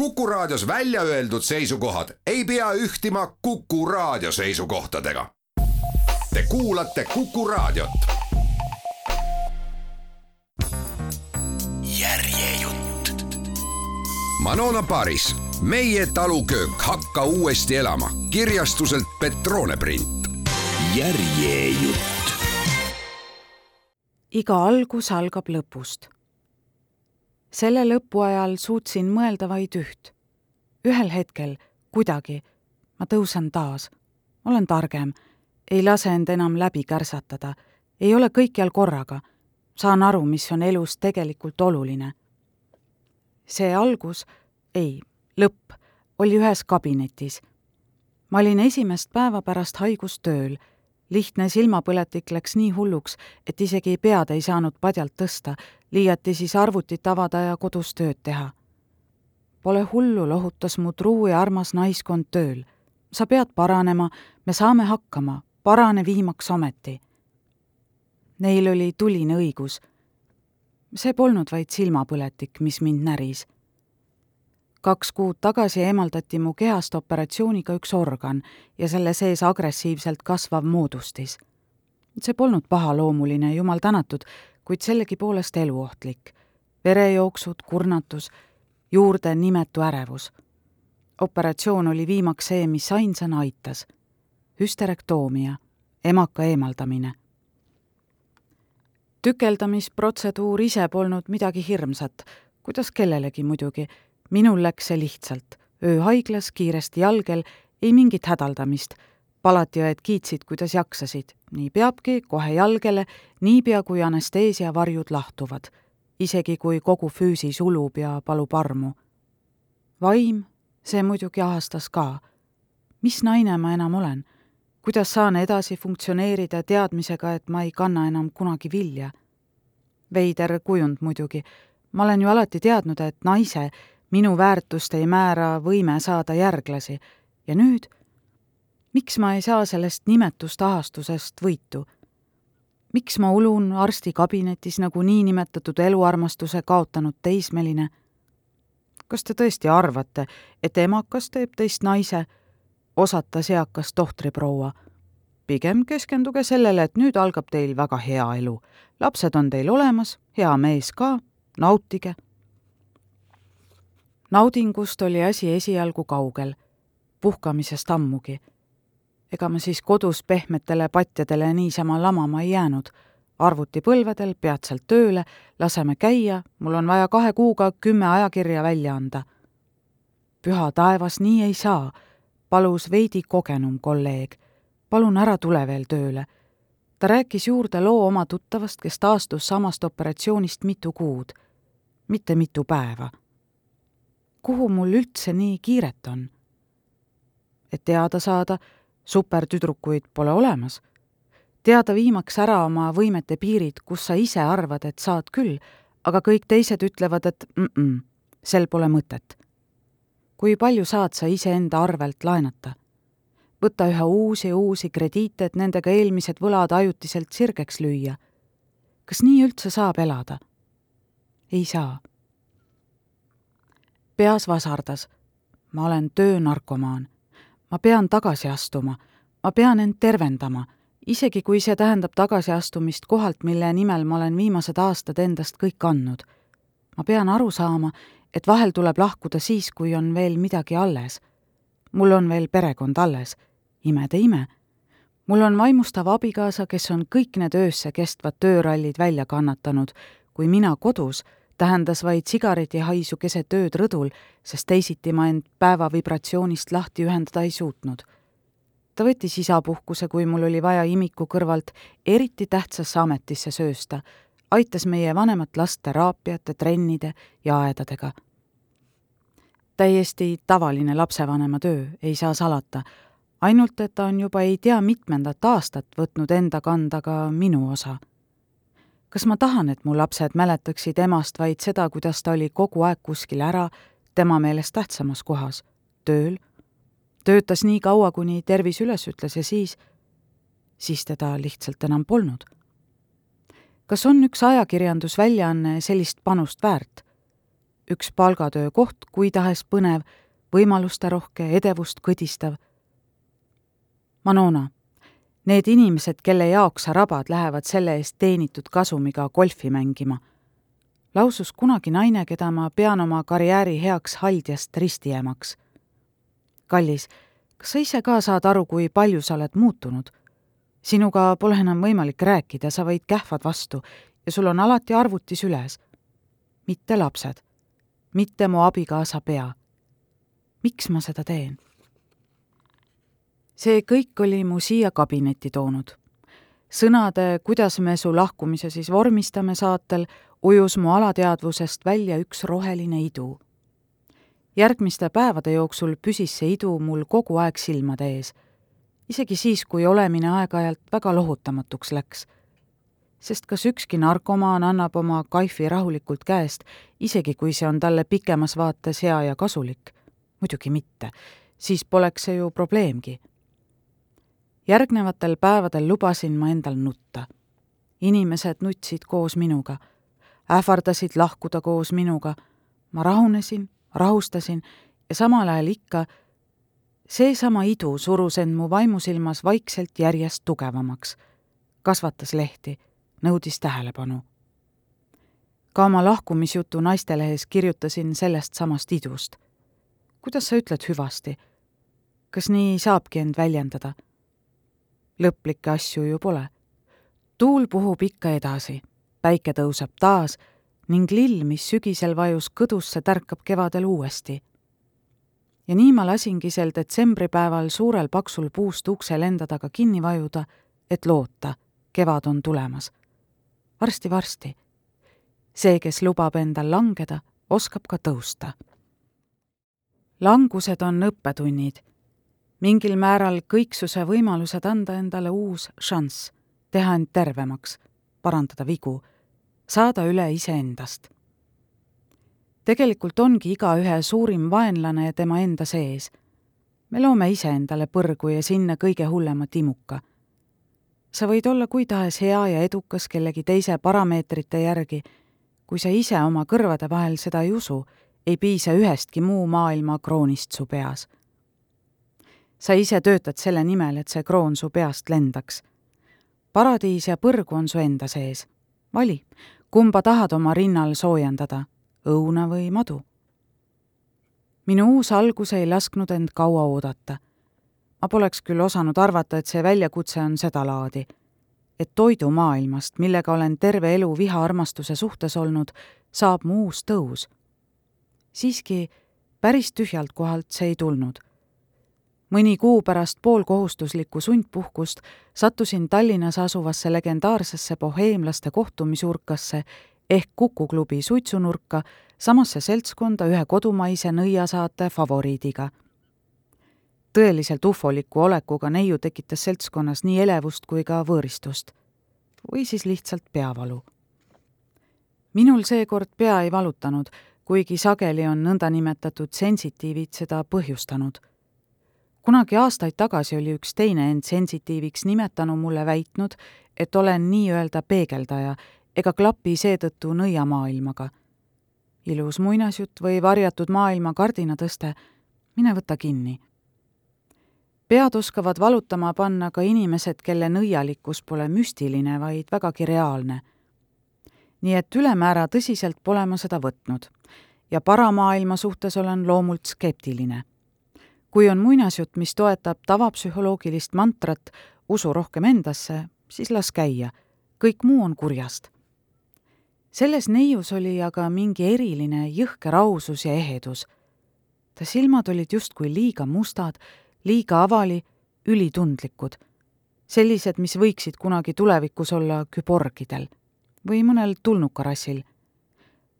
Kuku Raadios välja öeldud seisukohad ei pea ühtima Kuku Raadio seisukohtadega. Te kuulate Kuku Raadiot. järjejutt. Manona Paris, meie taluköök Hakka uuesti elama kirjastuselt Petrone print. järjejutt. iga algus algab lõpust selle lõpu ajal suutsin mõelda vaid üht. ühel hetkel, kuidagi, ma tõusen taas, olen targem, ei lase end enam läbi kärsatada, ei ole kõikjal korraga, saan aru, mis on elus tegelikult oluline. see algus, ei, lõpp, oli ühes kabinetis. ma olin esimest päeva pärast haigust tööl lihtne silmapõletik läks nii hulluks, et isegi pead ei saanud padjalt tõsta, liiati siis arvutit avada ja kodus tööd teha. Pole hullu, lohutas mu truu ja armas naiskond tööl. sa pead paranema, me saame hakkama, parane viimaks ometi. Neil oli tuline õigus. see polnud vaid silmapõletik, mis mind näris kaks kuud tagasi eemaldati mu kehast operatsiooniga üks organ ja selle sees agressiivselt kasvav moodustis. see polnud pahaloomuline, jumal tänatud, kuid sellegipoolest eluohtlik. verejooksud, kurnatus, juurde nimetu ärevus. operatsioon oli viimaks see, mis ainsana aitas. hüsterektoomia, emaka eemaldamine. tükeldamisprotseduur ise polnud midagi hirmsat, kuidas kellelegi muidugi minul läks see lihtsalt. ööhaiglas, kiiresti jalgel, ei mingit hädaldamist. Palatiõed kiitsid, kuidas jaksasid. nii peabki, kohe jalgele, niipea kui anesteesia varjud lahtuvad. isegi kui kogu füüsis ulub ja palub armu. vaim, see muidugi ahastas ka. mis naine ma enam olen? kuidas saan edasi funktsioneerida teadmisega, et ma ei kanna enam kunagi vilja? veider kujund muidugi. ma olen ju alati teadnud, et naise, minu väärtust ei määra võime saada järglasi ja nüüd, miks ma ei saa sellest nimetust ahastusest võitu? miks ma ulun arstikabinetis nagu niinimetatud eluarmastuse kaotanud teismeline? kas te tõesti arvate, et emakas teeb teist naise, osatas eakas tohtriproua? pigem keskenduge sellele, et nüüd algab teil väga hea elu. lapsed on teil olemas, hea mees ka, nautige naudingust oli asi esialgu kaugel, puhkamisest ammugi. Ega ma siis kodus pehmetele patjadele niisama lamama ei jäänud, arvutipõlvedel peatselt tööle, laseme käia, mul on vaja kahe kuuga kümme ajakirja välja anda. püha taevas, nii ei saa, palus veidi kogenum kolleeg. palun ära tule veel tööle. ta rääkis juurde loo oma tuttavast, kes taastus samast operatsioonist mitu kuud, mitte mitu päeva kuhu mul üldse nii kiiret on? et teada saada, supertüdrukuid pole olemas. teada viimaks ära oma võimete piirid, kus sa ise arvad, et saad küll, aga kõik teised ütlevad, et mm-mm, sel pole mõtet. kui palju saad sa iseenda arvelt laenata? võtta üha uusi uusi krediite, et nendega eelmised võlad ajutiselt sirgeks lüüa. kas nii üldse saab elada? ei saa peas vasardas. ma olen töönarkomaan. Ma pean tagasi astuma. ma pean end tervendama, isegi kui see tähendab tagasiastumist kohalt, mille nimel ma olen viimased aastad endast kõik andnud. ma pean aru saama, et vahel tuleb lahkuda siis, kui on veel midagi alles. mul on veel perekond alles. imede ime mul on vaimustav abikaasa, kes on kõik need öösse kestvad töörallid välja kannatanud, kui mina kodus tähendas vaid sigaretihaisu keset ööd rõdul, sest teisiti ma end päeva vibratsioonist lahti ühendada ei suutnud. ta võttis isapuhkuse, kui mul oli vaja imiku kõrvalt eriti tähtsasse ametisse söösta, aitas meie vanemat last teraapiate, trennide ja aedadega. täiesti tavaline lapsevanema töö, ei saa salata, ainult et ta on juba ei tea mitmendat aastat võtnud enda kanda ka minu osa kas ma tahan, et mu lapsed mäletaksid emast vaid seda, kuidas ta oli kogu aeg kuskil ära, tema meelest tähtsamas kohas, tööl, töötas nii kaua, kuni tervis üles ütles ja siis, siis teda lihtsalt enam polnud. kas on üks ajakirjandusväljaanne sellist panust väärt? üks palgatöökoht, kui tahes põnev, võimalusterohke, edevust kõdistav. Manona, need inimesed, kelle jaoks sa rabad, lähevad selle eest teenitud kasumiga golfi mängima lausus kunagi naine, keda ma pean oma karjääri heaks haldjast ristiemaks. kallis, kas sa ise ka saad aru, kui palju sa oled muutunud? sinuga pole enam võimalik rääkida, sa võid kähvad vastu ja sul on alati arvuti süles. mitte lapsed, mitte mu abikaasa pea. miks ma seda teen? See kõik oli mu siia kabinetti toonud. sõnade, kuidas me su lahkumise siis vormistame saatel, ujus mu alateadvusest välja üks roheline idu. järgmiste päevade jooksul püsis see idu mul kogu aeg silmade ees, isegi siis, kui olemine aeg-ajalt väga lohutamatuks läks. sest kas ükski narkomaan annab oma kaifi rahulikult käest, isegi kui see on talle pikemas vaates hea ja kasulik? muidugi mitte, siis poleks see ju probleemgi järgnevatel päevadel lubasin ma endal nutta. inimesed nutsid koos minuga ähvardasid lahkuda koos minuga. ma rahunesin, rahustasin ja samal ajal ikka seesama idu surus end mu vaimusilmas vaikselt järjest tugevamaks, kasvatas lehti, nõudis tähelepanu. ka oma lahkumisjutu naistelehes kirjutasin sellest samast idust. kuidas sa ütled hüvasti? kas nii saabki end väljendada? Lõplikke asju ju pole. tuul puhub ikka edasi päike tõuseb taas ning lill, mis sügisel vajus kõdusse, tärkab kevadel uuesti. ja nii ma lasingi sel detsembripäeval suurel paksul puust uksel enda taga kinni vajuda, et loota, kevad on tulemas varsti,. varsti-varsti. see, kes lubab endal langeda, oskab ka tõusta. langused on õppetunnid mingil määral kõiksuse võimalused anda endale uus šanss, teha end tervemaks parandada vigu, saada üle iseendast. tegelikult ongi igaühe suurim vaenlane tema enda sees. me loome iseendale põrgu ja sinna kõige hullema timuka. sa võid olla kui tahes hea ja edukas kellegi teise parameetrite järgi, kui sa ise oma kõrvade vahel seda ei usu, ei piisa ühestki muu maailma kroonist su peas sa ise töötad selle nimel, et see kroon su peast lendaks paradiis ja põrgu on su enda sees. vali, kumba tahad oma rinnal soojendada, õuna või madu? minu uus algus ei lasknud end kaua oodata. ma poleks küll osanud arvata, et see väljakutse on sedalaadi. et toidumaailmast, millega olen terve elu viha-armastuse suhtes olnud, saab mu uus tõus. siiski päris tühjalt kohalt see ei tulnud mõni kuu pärast poolkohustuslikku sundpuhkust sattusin Tallinnas asuvasse legendaarsesse boheemlaste kohtumisurkasse ehk Kuku klubi suitsunurka samasse seltskonda ühe kodumaise nõiasaate favoriidiga. tõeliselt ufoliku olekuga neiu tekitas seltskonnas nii elevust kui ka võõristust. või siis lihtsalt peavalu. minul seekord pea ei valutanud, kuigi sageli on nõndanimetatud sensitiivid seda põhjustanud kunagi aastaid tagasi oli üks teine end sensitiiviks nimetanu mulle väitnud, et olen nii-öelda peegeldaja ega klapi seetõttu nõiamaailmaga. ilus muinasjutt või varjatud maailma kardinatõste, mine võta kinni. pead oskavad valutama panna ka inimesed, kelle nõialikkus pole müstiline, vaid vägagi reaalne. nii et ülemäära tõsiselt pole ma seda võtnud ja paramaailma suhtes olen loomult skeptiline kui on muinasjutt, mis toetab tavapsühholoogilist mantrat usu rohkem endasse, siis las käia, kõik muu on kurjast. selles neius oli aga mingi eriline jõhker ausus ja ehedus. ta silmad olid justkui liiga mustad, liiga avali, ülitundlikud. sellised, mis võiksid kunagi tulevikus olla küborgidel või mõnel tulnukarassil.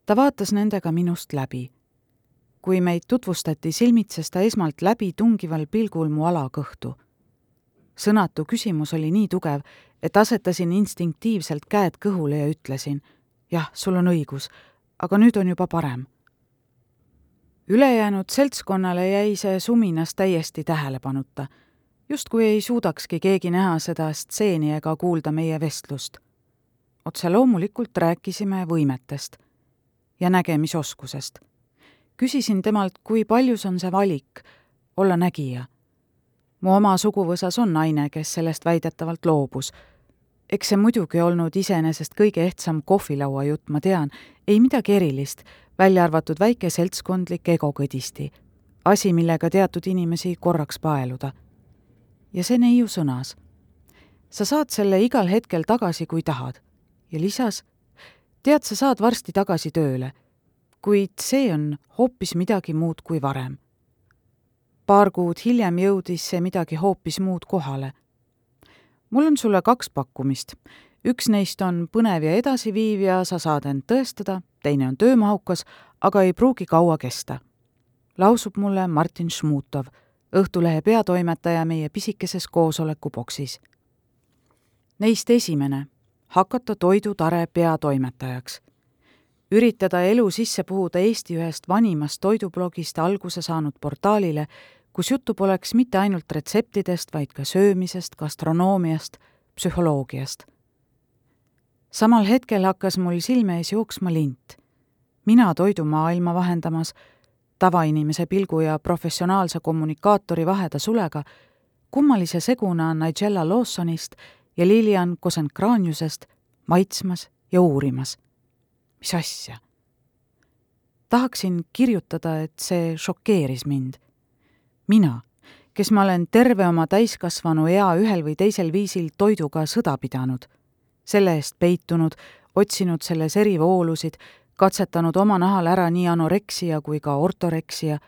ta vaatas nendega minust läbi kui meid tutvustati, silmitses ta esmalt läbi tungival pilgul mu alakõhtu. sõnatu küsimus oli nii tugev, et asetasin instinktiivselt käed kõhule ja ütlesin, jah, sul on õigus, aga nüüd on juba parem. ülejäänud seltskonnale jäi see suminas täiesti tähelepanuta, justkui ei suudakski keegi näha seda stseeni ega kuulda meie vestlust. otse loomulikult rääkisime võimetest ja nägemisoskusest küsisin temalt, kui paljus on see valik olla nägija. mu oma suguvõsas on naine, kes sellest väidetavalt loobus. eks see muidugi olnud iseenesest kõige ehtsam kohvilauajutt, ma tean, ei midagi erilist, välja arvatud väike seltskondlik egokõdisti. asi, millega teatud inimesi korraks paeluda. ja see neiu sõnas. sa saad selle igal hetkel tagasi, kui tahad. ja lisas, tead, sa saad varsti tagasi tööle kuid see on hoopis midagi muud kui varem. paar kuud hiljem jõudis see midagi hoopis muud kohale. mul on sulle kaks pakkumist. üks neist on põnev ja edasiviiv ja sa saad end tõestada, teine on töömahukas, aga ei pruugi kaua kesta. lausub mulle Martin Šmutov, Õhtulehe peatoimetaja meie pisikeses koosolekuboksis. Neist esimene, hakata toidutare peatoimetajaks üritada elu sisse puhuda Eesti ühest vanimast toidublogist alguse saanud portaalile, kus juttu poleks mitte ainult retseptidest, vaid ka söömisest, gastronoomiast, psühholoogiast. samal hetkel hakkas mul silme ees jooksma lint. mina toidumaailma vahendamas, tavainimese pilgu ja professionaalse kommunikaatori vaheda sulega, kummalise seguna Nigella Lawsonist ja Lilian Kosenkraniusest maitsmas ja uurimas mis asja? tahaksin kirjutada, et see šokeeris mind. mina, kes ma olen terve oma täiskasvanu ea ühel või teisel viisil toiduga sõda pidanud, selle eest peitunud, otsinud selles erivoolusid, katsetanud oma nahal ära nii anoreksia kui ka ortoreksia,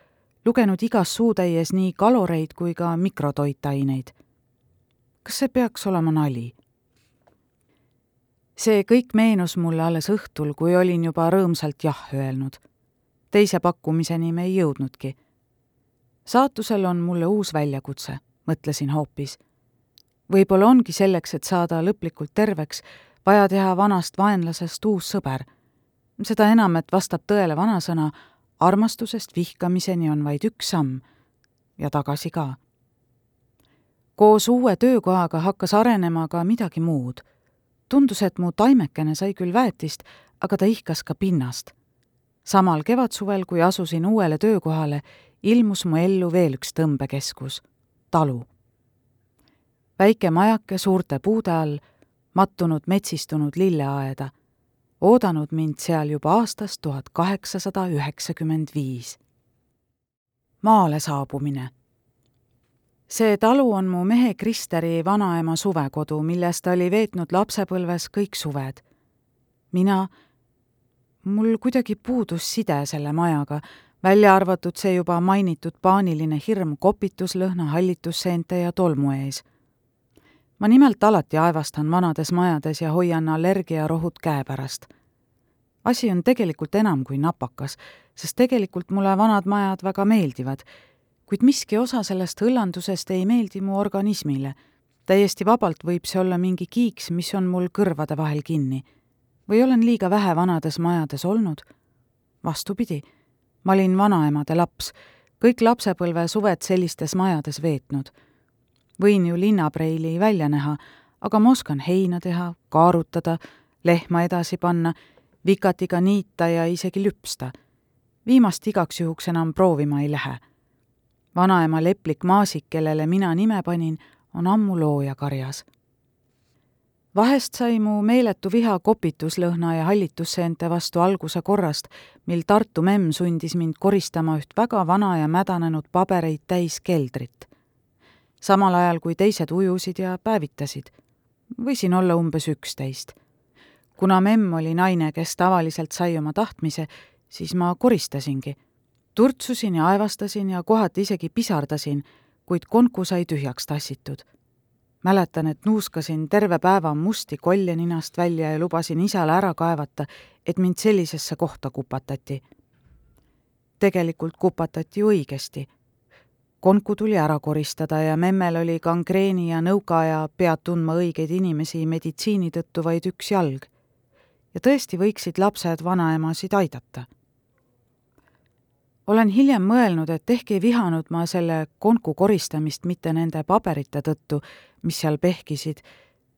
lugenud igas suutäies nii kaloreid kui ka mikrotoitaineid. kas see peaks olema nali? See kõik meenus mulle alles õhtul, kui olin juba rõõmsalt jah öelnud. teise pakkumiseni me ei jõudnudki. saatusel on mulle uus väljakutse, mõtlesin hoopis. võib-olla ongi selleks, et saada lõplikult terveks, vaja teha vanast vaenlasest uus sõber. seda enam, et vastab tõele vanasõna, armastusest vihkamiseni on vaid üks samm ja tagasi ka. koos uue töökohaga hakkas arenema ka midagi muud tundus, et mu taimekene sai küll väetist, aga ta ihkas ka pinnast. samal kevadsuvel, kui asusin uuele töökohale, ilmus mu ellu veel üks tõmbekeskus, talu. väike majake suurte puude all, mattunud metsistunud lilleaeda, oodanud mind seal juba aastast tuhat kaheksasada üheksakümmend viis. maale saabumine see talu on mu mehe Kristeri vanaema suvekodu, milles ta oli veetnud lapsepõlves kõik suved. mina, mul kuidagi puudus side selle majaga, välja arvatud see juba mainitud paaniline hirm kopituslõhna, hallitusseente ja tolmu ees. ma nimelt alati aevastan vanades majades ja hoian allergiarohud käepärast. asi on tegelikult enam kui napakas, sest tegelikult mulle vanad majad väga meeldivad kuid miski osa sellest hõllandusest ei meeldi mu organismile. täiesti vabalt võib see olla mingi kiiks, mis on mul kõrvade vahel kinni. või olen liiga vähe vanades majades olnud? vastupidi, ma olin vanaemade laps, kõik lapsepõlve suved sellistes majades veetnud. võin ju linnapreili välja näha, aga ma oskan heina teha, kaarutada, lehma edasi panna, vikatiga niita ja isegi lüpsta. viimast igaks juhuks enam proovima ei lähe vanaema leplik maasik, kellele mina nime panin, on ammu loojakarjas. vahest sai mu meeletu viha kopituslõhna ja hallitusseente vastu alguse korrast, mil Tartu memm sundis mind koristama üht väga vana ja mädanenud pabereid täis keldrit. samal ajal, kui teised ujusid ja päevitasid. võisin olla umbes üksteist. kuna memm oli naine, kes tavaliselt sai oma tahtmise, siis ma koristasingi turtsusin ja aevastasin ja kohati isegi pisardasin, kuid konku sai tühjaks tassitud. mäletan, et nuuskasin terve päeva musti kolje ninast välja ja lubasin isale ära kaevata, et mind sellisesse kohta kupatati. tegelikult kupatati ju õigesti. konku tuli ära koristada ja memmel oli gangreeni ja nõukaaja pead tundma õigeid inimesi meditsiini tõttu vaid üks jalg. ja tõesti võiksid lapsed vanaemasid aidata olen hiljem mõelnud, et ehk ei vihanud ma selle konku koristamist mitte nende paberite tõttu, mis seal pehkisid,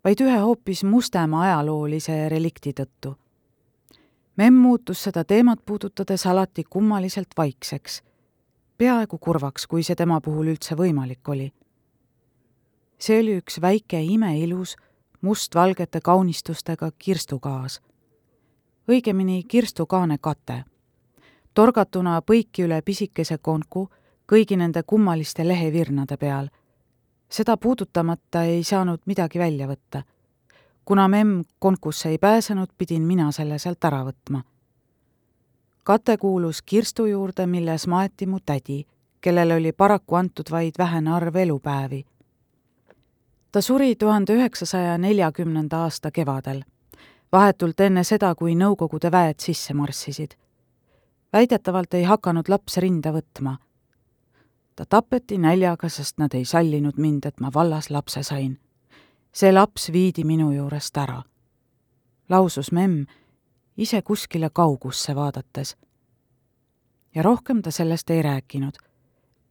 vaid ühe hoopis mustema ajaloolise relikti tõttu. memm muutus seda teemat puudutades alati kummaliselt vaikseks, peaaegu kurvaks, kui see tema puhul üldse võimalik oli. see oli üks väike imeilus mustvalgete kaunistustega kirstukaas. õigemini kirstukaane kate. Torgatuna põiki üle pisikese konku kõigi nende kummaliste lehevirnade peal. seda puudutamata ei saanud midagi välja võtta. kuna memm konkusse ei pääsenud, pidin mina selle sealt ära võtma. kate kuulus kirstu juurde, milles maeti mu tädi, kellele oli paraku antud vaid vähene arv elupäevi. ta suri tuhande üheksasaja neljakümnenda aasta kevadel, vahetult enne seda, kui Nõukogude väed sisse marssisid väidetavalt ei hakanud laps rinda võtma ta tapeti näljaga, sest nad ei sallinud mind, et ma vallas lapse sain. see laps viidi minu juurest ära. lausus memm, ise kuskile kaugusse vaadates. ja rohkem ta sellest ei rääkinud.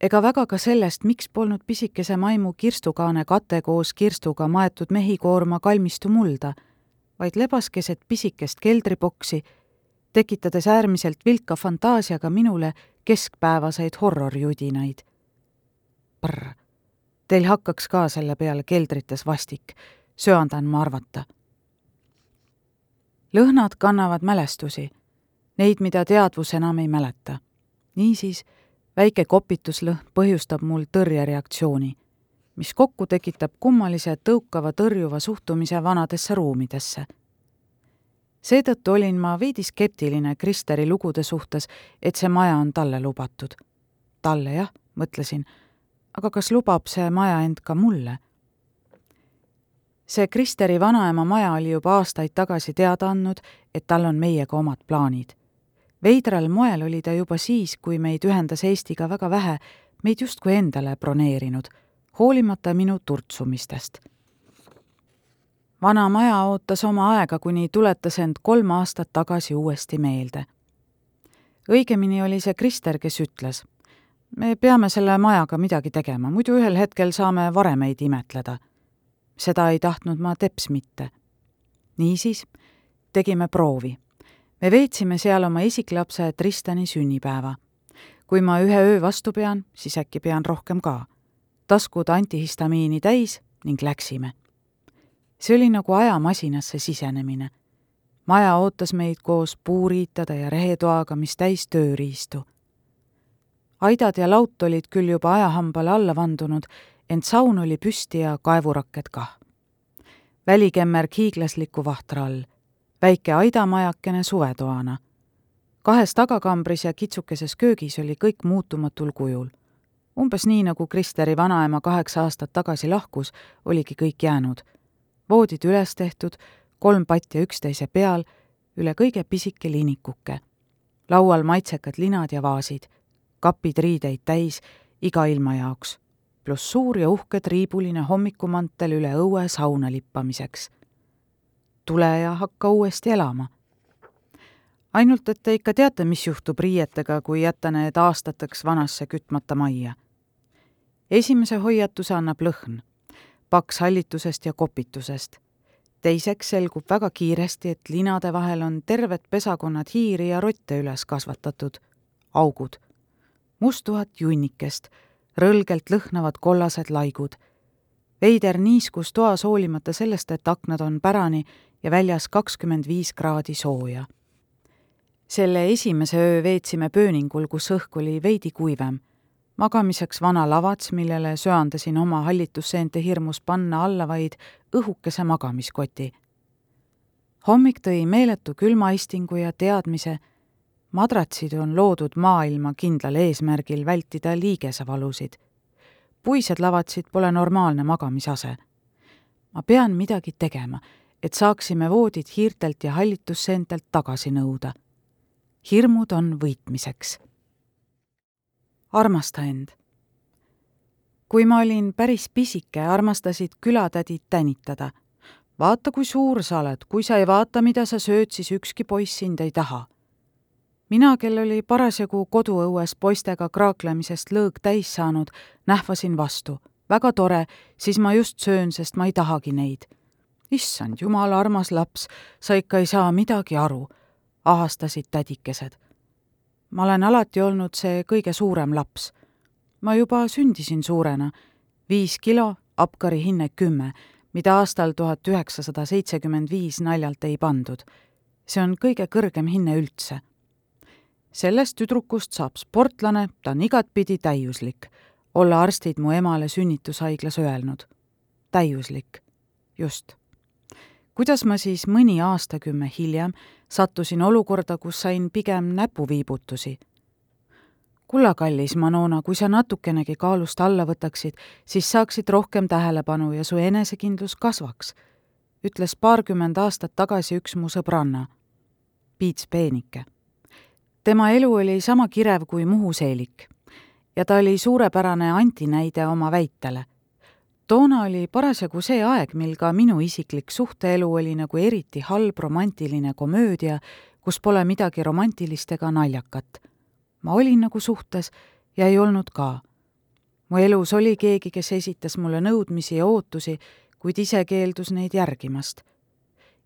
ega väga ka sellest, miks polnud pisikese maimu kirstukaane kate koos kirstuga maetud mehikoorma kalmistu mulda, vaid lebas keset pisikest keldriboksi, tekitades äärmiselt vilka fantaasiaga minule keskpäevaseid horrorjudinaid prr. Teil hakkaks ka selle peale keldrites vastik, söandan ma arvata. lõhnad kannavad mälestusi, neid, mida teadvus enam ei mäleta. niisiis, väike kopituslõhn põhjustab mul tõrjereaktsiooni, mis kokku tekitab kummalise tõukava tõrjuva suhtumise vanadesse ruumidesse seetõttu olin ma veidi skeptiline Kristeri lugude suhtes, et see maja on talle lubatud. talle jah, mõtlesin aga kas lubab see maja end ka mulle? see Kristeri vanaema maja oli juba aastaid tagasi teada andnud, et tal on meiega omad plaanid. veidral moel oli ta juba siis, kui meid ühendas Eestiga väga vähe, meid justkui endale broneerinud, hoolimata minu turtsumistest. Vana maja ootas oma aega, kuni tuletas end kolm aastat tagasi uuesti meelde. õigemini oli see Krister, kes ütles me peame selle majaga midagi tegema, muidu ühel hetkel saame varemeid imetleda. seda ei tahtnud ma teps mitte. niisiis tegime proovi. me veetsime seal oma esiklapse Tristani sünnipäeva. kui ma ühe öö vastu pean, siis äkki pean rohkem ka. taskud antihistamiini täis ning läksime. See oli nagu ajamasinasse sisenemine. maja ootas meid koos puuriitade ja rehetoaga, mis täis tööriistu aidad ja laut olid küll juba ajahambale alla vandunud, ent saun oli püsti ja kaevurakked kah. välikemmerg hiiglasliku vahtra all, väike aidamajakene suvetoana. kahes tagakambris ja kitsukeses köögis oli kõik muutumatul kujul. umbes nii, nagu Kristeri vanaema kaheksa aastat tagasi lahkus, oligi kõik jäänud. Voodid üles tehtud, kolm patja üksteise peal, üle kõige pisike linikuke. laual maitsekad linad ja vaasid kapid riideid täis iga ilma jaoks, pluss suur ja uhke triibuline hommikumantel üle õue sauna lippamiseks. tule ja hakka uuesti elama. ainult, et te ikka teate, mis juhtub riietega, kui jätta need aastateks vanasse kütmata majja. esimese hoiatuse annab lõhn, paks hallitusest ja kopitusest teiseks selgub väga kiiresti, et linade vahel on terved pesakonnad hiiri ja rotte üles kasvatatud, augud musttuhat junnikest, rõlgelt lõhnavad kollased laigud. veider niiskus toas hoolimata sellest, et aknad on pärani ja väljas kakskümmend viis kraadi sooja. selle esimese öö veetsime pööningul, kus õhk oli veidi kuivem. Magamiseks vana lavats, millele söandasin oma hallitusseente hirmus panna alla vaid õhukese magamiskoti. hommik tõi meeletu külmaistingu ja teadmise, madratsid on loodud maailma kindlal eesmärgil vältida liigesevalusid. puised lavatsid pole normaalne magamisase. ma pean midagi tegema, et saaksime voodid hiirtelt ja hallitusseentelt tagasi nõuda. hirmud on võitmiseks. Armasta end. kui ma olin päris pisike, armastasid külatädid tänitada. vaata, kui suur sa oled, kui sa ei vaata, mida sa sööd, siis ükski poiss sind ei taha mina, kel oli parasjagu koduõues poistega kraaklemisest lõõg täis saanud, nähvasin vastu. väga tore, siis ma just söön, sest ma ei tahagi neid. issand, jumala armas laps, sa ikka ei saa midagi aru. ahastasid tädikesed. Ma olen alati olnud see kõige suurem laps. ma juba sündisin suurena, viis kilo, apkari hinne kümme, mida aastal tuhat üheksasada seitsekümmend viis naljalt ei pandud. see on kõige kõrgem hinne üldse. sellest tüdrukust saab sportlane, ta on igatpidi täiuslik, olla arstid mu emale sünnitushaiglas öelnud. täiuslik, just kuidas ma siis mõni aastakümme hiljem sattusin olukorda, kus sain pigem näpuviibutusi. kulla kallis Manona, kui sa natukenegi kaalust alla võtaksid, siis saaksid rohkem tähelepanu ja su enesekindlus kasvaks, ütles paarkümmend aastat tagasi üks mu sõbranna, Piits Peenike. tema elu oli sama kirev kui Muhu seelik ja ta oli suurepärane antinäide oma väitele toona oli parasjagu see aeg, mil ka minu isiklik suhteelu oli nagu eriti halb romantiline komöödia, kus pole midagi romantilist ega naljakat. ma olin nagu suhtes ja ei olnud ka. mu elus oli keegi, kes esitas mulle nõudmisi ja ootusi, kuid ise keeldus neid järgimast.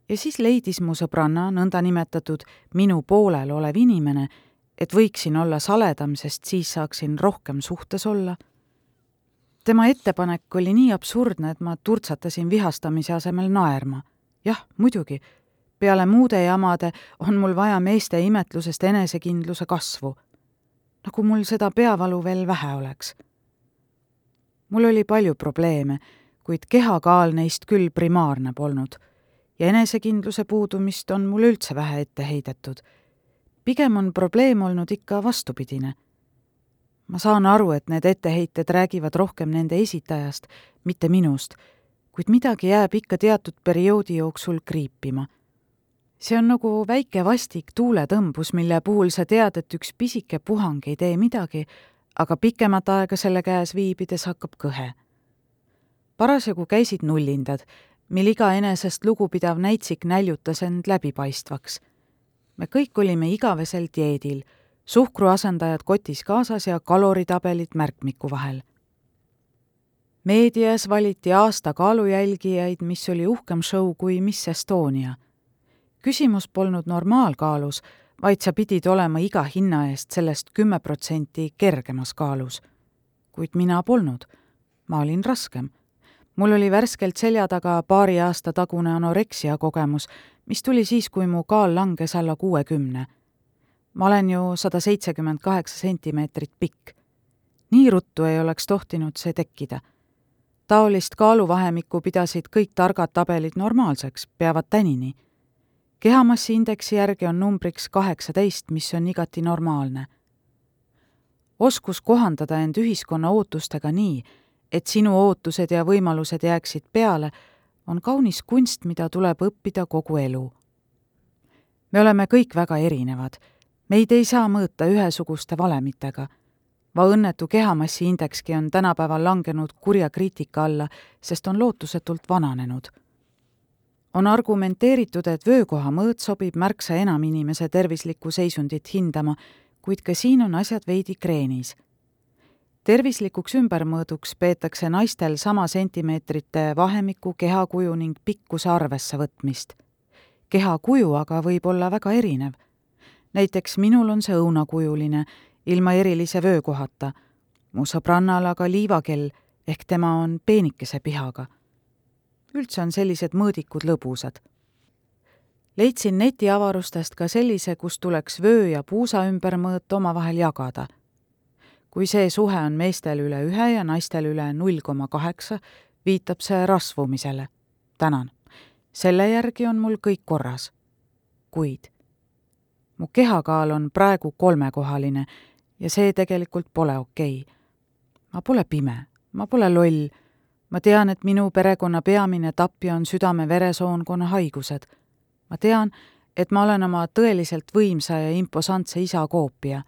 ja siis leidis mu sõbranna, nõndanimetatud minu poolel olev inimene, et võiksin olla saledam, sest siis saaksin rohkem suhtes olla tema ettepanek oli nii absurdne, et ma turtsatasin vihastamise asemel naerma. jah, muidugi, peale muude jamade on mul vaja meeste imetlusest enesekindluse kasvu. nagu mul seda peavalu veel vähe oleks. mul oli palju probleeme, kuid kehakaal neist küll primaarne polnud ja enesekindluse puudumist on mulle üldse vähe ette heidetud. pigem on probleem olnud ikka vastupidine ma saan aru, et need etteheited räägivad rohkem nende esitajast, mitte minust, kuid midagi jääb ikka teatud perioodi jooksul kriipima. see on nagu väike vastik tuuletõmbus, mille puhul sa tead, et üks pisike puhang ei tee midagi, aga pikemat aega selle käes viibides hakkab kõhe. parasjagu käisid nullindad, mil iga enesest lugupidav näitsik näljutas end läbipaistvaks. me kõik olime igavesel dieedil suhkruasendajad kotis kaasas ja kaloritabelid märkmiku vahel. meedias valiti aasta kaalujälgijaid, mis oli uhkem show kui Miss Estonia. küsimus polnud normaalkaalus, vaid sa pidid olema iga hinna eest sellest kümme protsenti kergemas kaalus. kuid mina polnud. ma olin raskem. mul oli värskelt selja taga paari aasta tagune anoreksia kogemus, mis tuli siis, kui mu kaal langes alla kuuekümne ma olen ju sada seitsekümmend kaheksa sentimeetrit pikk. nii ruttu ei oleks tohtinud see tekkida. taolist kaaluvahemikku pidasid kõik targad tabelid normaalseks, peavad tänini. kehamassiindeksi järgi on numbriks kaheksateist, mis on igati normaalne. oskus kohandada end ühiskonna ootustega nii, et sinu ootused ja võimalused jääksid peale, on kaunis kunst, mida tuleb õppida kogu elu. me oleme kõik väga erinevad meid ei saa mõõta ühesuguste valemitega. va õnnetu kehamassiindekski on tänapäeval langenud kurja kriitika alla, sest on lootusetult vananenud. on argumenteeritud, et vöökoha mõõt sobib märksa enam inimese tervislikku seisundit hindama, kuid ka siin on asjad veidi kreenis tervislikuks ümbermõõduks peetakse naistel sama sentimeetrite vahemiku, kehakuju ning pikkuse arvesse võtmist. kehakuju aga võib olla väga erinev näiteks minul on see õunakujuline, ilma erilise vöökohata. mu sõbrannal aga liivakell ehk tema on peenikese pihaga. üldse on sellised mõõdikud lõbusad. leidsin netiavarustest ka sellise, kus tuleks vöö ja puusa ümbermõõt omavahel jagada. kui see suhe on meestel üle ühe ja naistel üle null koma kaheksa, viitab see rasvumisele. tänan. selle järgi on mul kõik korras. kuid mu kehakaal on praegu kolmekohaline ja see tegelikult pole okei okay. ma pole pime, ma pole loll. ma tean, et minu perekonna peamine tapja on südame-veresoonkonna haigused. ma tean, et ma olen oma tõeliselt võimsa ja imposantse isa koopia,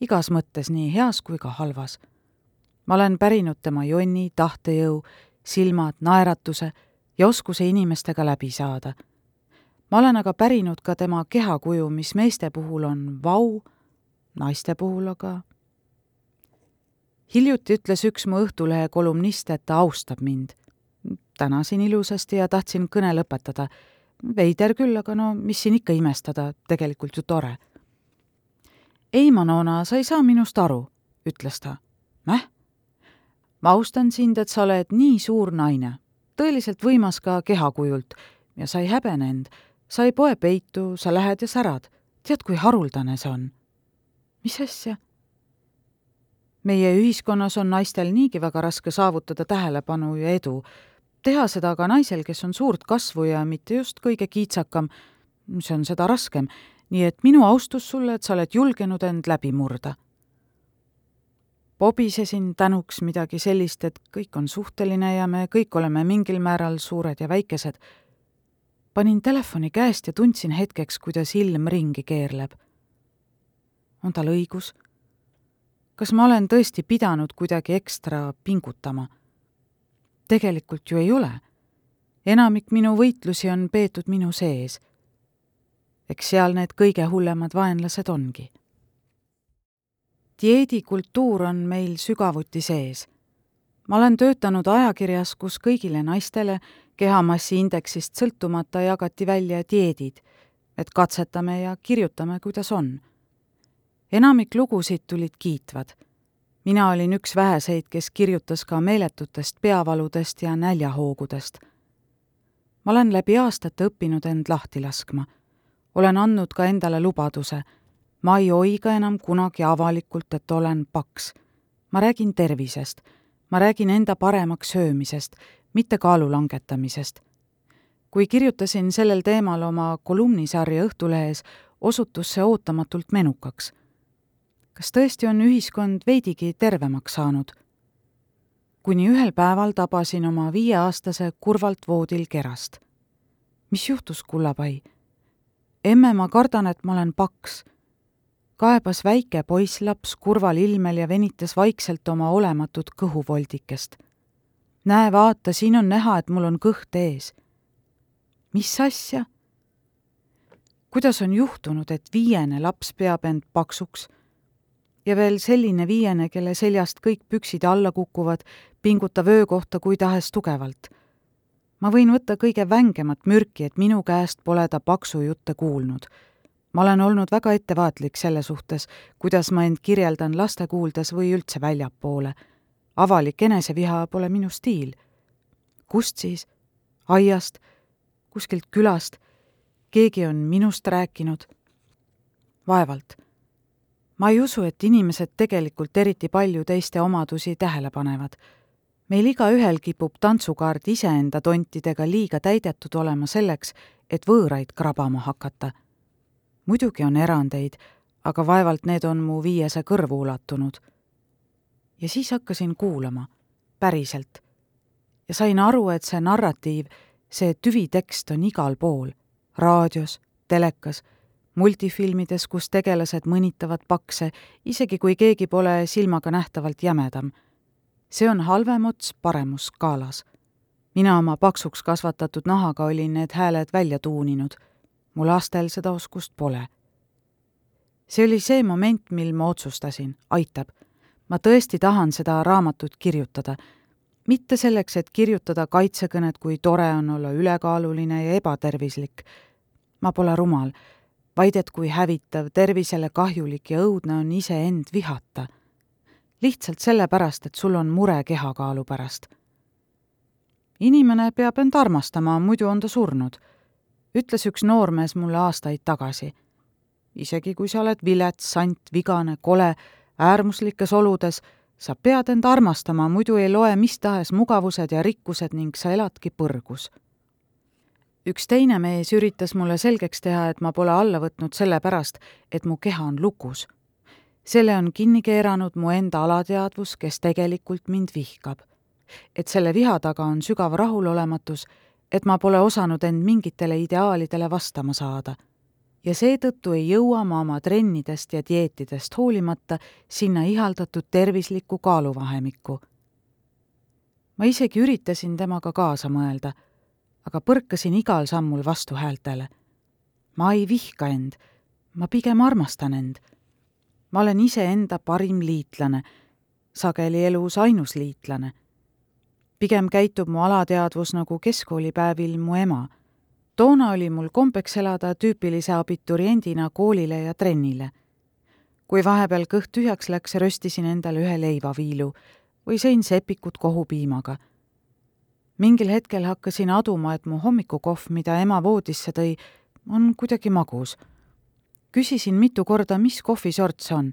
igas mõttes nii heas kui ka halvas. ma olen pärinud tema jonni, tahtejõu, silmad, naeratuse ja oskuse inimestega läbi saada ma olen aga pärinud ka tema kehakuju, mis meeste puhul on vau, naiste puhul aga hiljuti ütles üks mu Õhtulehe kolumnist, et ta austab mind. tänasin ilusasti ja tahtsin kõne lõpetada. veider küll, aga no mis siin ikka imestada, tegelikult ju tore. ei, Manona, sa ei saa minust aru, ütles ta. Mäh? ma austan sind, et sa oled nii suur naine, tõeliselt võimas ka kehakujult ja sa ei häbene end, sa ei poe peitu, sa lähed ja särad. tead, kui haruldane see on? mis asja? meie ühiskonnas on naistel niigi väga raske saavutada tähelepanu ja edu. teha seda aga naisel, kes on suurt kasvu ja mitte just kõige kiitsakam, see on seda raskem. nii et minu austus sulle, et sa oled julgenud end läbi murda. pobisesin tänuks midagi sellist, et kõik on suhteline ja me kõik oleme mingil määral suured ja väikesed. Panin telefoni käest ja tundsin hetkeks, kuidas ilm ringi keerleb. on tal õigus kas ma olen tõesti pidanud kuidagi ekstra pingutama? tegelikult ju ei ole. enamik minu võitlusi on peetud minu sees. eks seal need kõige hullemad vaenlased ongi. dieedikultuur on meil sügavuti sees. ma olen töötanud ajakirjas, kus kõigile naistele kehamassi indeksist sõltumata jagati välja dieedid, et katsetame ja kirjutame, kuidas on enamik lugusid tulid kiitvad. mina olin üks väheseid, kes kirjutas ka meeletutest peavaludest ja näljahoogudest. ma olen läbi aastate õppinud end lahti laskma. olen andnud ka endale lubaduse. ma ei oiga enam kunagi avalikult, et olen paks. ma räägin tervisest. ma räägin enda paremaks söömisest, mitte kaalu langetamisest kui kirjutasin sellel teemal oma kolumnisarja Õhtulehes, osutus see ootamatult menukaks kas tõesti on ühiskond veidigi tervemaks saanud? kuni ühel päeval tabasin oma viieaastase kurvalt voodil kerast. mis juhtus, kullapai? emme, ma kardan, et ma olen paks. kaebas väike poisslaps kurval ilmel ja venitas vaikselt oma olematut kõhuvoldikest. Näe, vaata, siin on näha, et mul on kõht ees. mis asja? kuidas on juhtunud, et viiene laps peab end paksuks ja veel selline viiene, kelle seljast kõik püksid alla kukuvad, pingutab öö kohta kui tahes tugevalt. ma võin võtta kõige vängemat mürki, et minu käest pole ta paksu jutte kuulnud. ma olen olnud väga ettevaatlik selle suhtes, kuidas ma end kirjeldan laste kuuldes või üldse väljapoole. Avalik eneseviha pole minu stiil. kust siis? aiast, kuskilt külast, keegi on minust rääkinud? vaevalt ma ei usu, et inimesed tegelikult eriti palju teiste omadusi tähele panevad. meil igaühel kipub tantsukaart iseenda tontidega liiga täidetud olema selleks, et võõraid krabama hakata. muidugi on erandeid, aga vaevalt need on mu viiese kõrvu ulatunud. Ja siis hakkasin kuulama, päriselt. ja sain aru, et see narratiiv, see tüvitekst on igal pool, raadios, telekas multifilmides, kus tegelased mõnitavad pakse, isegi kui keegi pole silmaga nähtavalt jämedam. see on halvem ots paremus skaalas. mina oma paksuks kasvatatud nahaga olin need hääled välja tuuninud. mu lastel seda oskust pole. see oli see moment, mil ma otsustasin, aitab. Ma tõesti tahan seda raamatut kirjutada mitte selleks, et kirjutada kaitsekõnet, kui tore on olla ülekaaluline ja ebatervislik. ma pole rumal vaid et kui hävitav, tervisele kahjulik ja õudne on iseend vihata. lihtsalt sellepärast, et sul on mure kehakaalu pärast. inimene peab end armastama, muidu on ta surnud, ütles üks noormees mulle aastaid tagasi. isegi kui sa oled vilets, sant, vigane, kole, äärmuslikes oludes, sa pead end armastama, muidu ei loe mis tahes mugavused ja rikkused ning sa eladki põrgus üks teine mees üritas mulle selgeks teha, et ma pole alla võtnud sellepärast, et mu keha on lukus. selle on kinni keeranud mu enda alateadvus, kes tegelikult mind vihkab. et selle viha taga on sügav rahulolematus, et ma pole osanud end mingitele ideaalidele vastama saada. Ja seetõttu ei jõua ma oma trennidest ja dieetidest hoolimata sinna ihaldatud tervislikku kaaluvahemikku. ma isegi üritasin temaga kaasa mõelda aga põrkasin igal sammul vastuhäältele. ma ei vihka end, ma pigem armastan end. ma olen iseenda parim liitlane, sageli elus ainus liitlane. pigem käitub mu alateadvus nagu keskkoolipäevil mu ema. Toona oli mul kombeks elada tüüpilise abituriendina koolile ja trennile. kui vahepeal kõht tühjaks läks, röstisin endale ühe leivaviilu või sõin sepikut kohupiimaga. mingil hetkel hakkasin aduma, et mu hommikukohv, mida ema voodisse tõi, on kuidagi magus. küsisin mitu korda, mis kohvisort see on,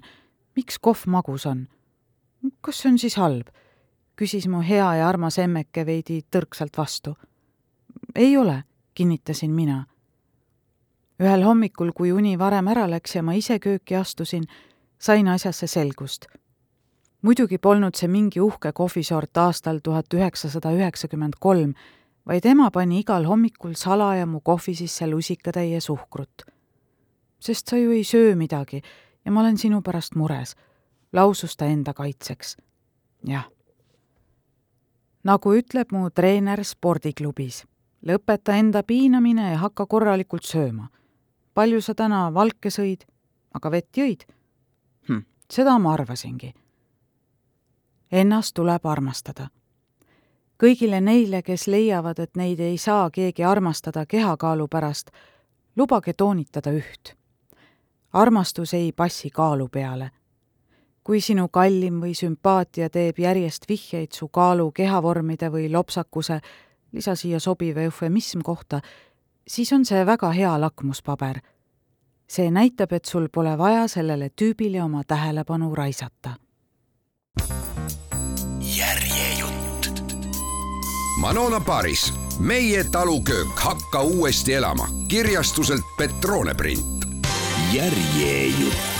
miks kohv magus on. kas see on siis halb? küsis mu hea ja armas emmeke veidi tõrksalt vastu. ei ole kinnitasin mina. ühel hommikul, kui uni varem ära läks ja ma ise kööki astusin, sain asjasse selgust. muidugi polnud see mingi uhke kohvisort aastal tuhat üheksasada üheksakümmend kolm, vaid ema pani igal hommikul salaja mu kohvi sisse lusikatäie suhkrut. sest sa ju ei söö midagi ja ma olen sinu pärast mures, lausus ta enda kaitseks. jah. nagu ütleb mu treener spordiklubis lõpeta enda piinamine ja hakka korralikult sööma. palju sa täna valke sõid, aga vett jõid hm,? seda ma arvasingi. Ennast tuleb armastada. kõigile neile, kes leiavad, et neid ei saa keegi armastada kehakaalu pärast, lubage toonitada üht. armastus ei passi kaalu peale kui sinu kallim või sümpaatia teeb järjest vihjeid su kaalu, kehavormide või lopsakuse lisa siia sobiv eufemism kohta, siis on see väga hea lakmuspaber. see näitab, et sul pole vaja sellele tüübile oma tähelepanu raisata. järjejutt. Manona Paris, meie taluköök hakka uuesti elama kirjastuselt Petrone print. järjejutt